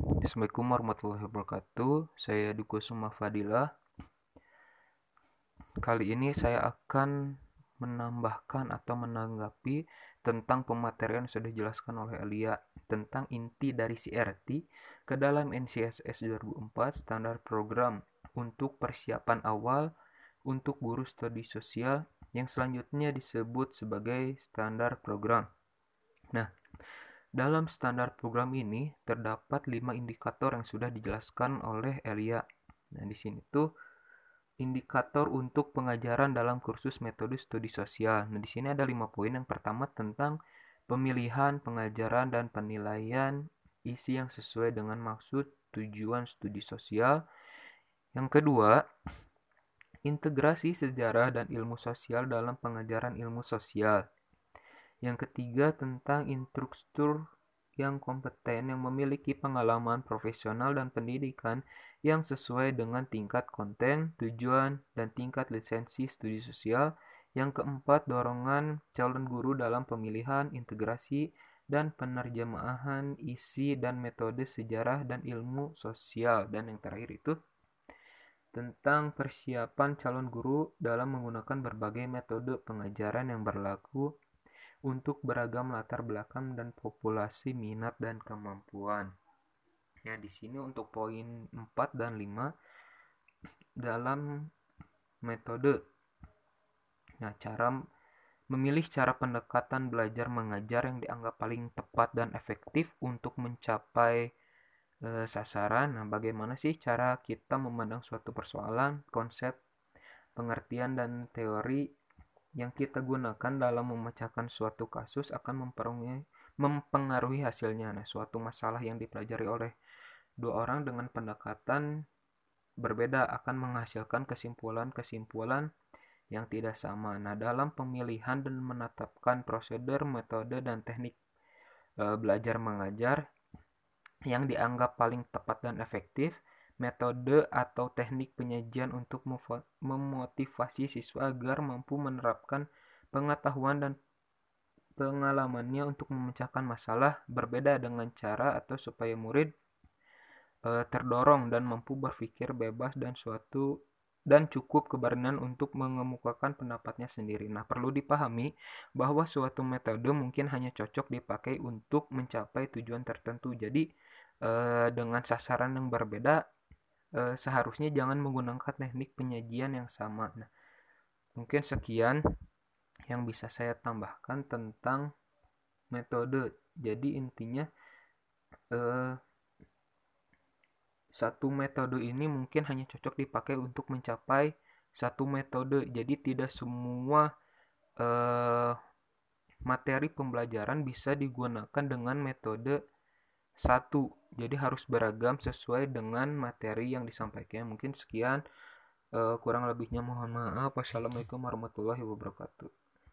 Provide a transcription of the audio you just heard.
Assalamualaikum warahmatullahi wabarakatuh. Saya Duko Suma Fadilah. Kali ini saya akan menambahkan atau menanggapi tentang pematerian yang sudah dijelaskan oleh Alia tentang inti dari CRT ke dalam NCSS 2004 standar program untuk persiapan awal untuk guru studi sosial yang selanjutnya disebut sebagai standar program. Nah, dalam standar program ini terdapat lima indikator yang sudah dijelaskan oleh Elia. Nah, di sini tuh indikator untuk pengajaran dalam kursus metode studi sosial. Nah, di sini ada lima poin. Yang pertama tentang pemilihan, pengajaran, dan penilaian isi yang sesuai dengan maksud tujuan studi sosial. Yang kedua, integrasi sejarah dan ilmu sosial dalam pengajaran ilmu sosial. Yang ketiga tentang instruktur yang kompeten yang memiliki pengalaman profesional dan pendidikan yang sesuai dengan tingkat konten, tujuan, dan tingkat lisensi studi sosial. Yang keempat, dorongan calon guru dalam pemilihan, integrasi, dan penerjemahan isi dan metode sejarah dan ilmu sosial. Dan yang terakhir itu tentang persiapan calon guru dalam menggunakan berbagai metode pengajaran yang berlaku untuk beragam latar belakang dan populasi minat dan kemampuan. Ya, di sini untuk poin 4 dan 5 dalam metode. Nah, cara memilih cara pendekatan belajar mengajar yang dianggap paling tepat dan efektif untuk mencapai e, sasaran. Nah, bagaimana sih cara kita memandang suatu persoalan, konsep, pengertian dan teori yang kita gunakan dalam memecahkan suatu kasus akan mempengaruhi, hasilnya. Nah, suatu masalah yang dipelajari oleh dua orang dengan pendekatan berbeda akan menghasilkan kesimpulan-kesimpulan yang tidak sama. Nah, dalam pemilihan dan menetapkan prosedur, metode, dan teknik e, belajar mengajar yang dianggap paling tepat dan efektif, metode atau teknik penyajian untuk memotivasi siswa agar mampu menerapkan pengetahuan dan pengalamannya untuk memecahkan masalah berbeda dengan cara atau supaya murid e, terdorong dan mampu berpikir bebas dan suatu dan cukup keberanian untuk mengemukakan pendapatnya sendiri. Nah, perlu dipahami bahwa suatu metode mungkin hanya cocok dipakai untuk mencapai tujuan tertentu. Jadi, e, dengan sasaran yang berbeda, e, seharusnya jangan menggunakan teknik penyajian yang sama. Nah, mungkin sekian yang bisa saya tambahkan tentang metode. Jadi intinya e, satu metode ini mungkin hanya cocok dipakai untuk mencapai satu metode. Jadi tidak semua e, materi pembelajaran bisa digunakan dengan metode satu jadi harus beragam sesuai dengan materi yang disampaikan. Mungkin sekian. Uh, kurang lebihnya mohon maaf. Wassalamualaikum warahmatullahi wabarakatuh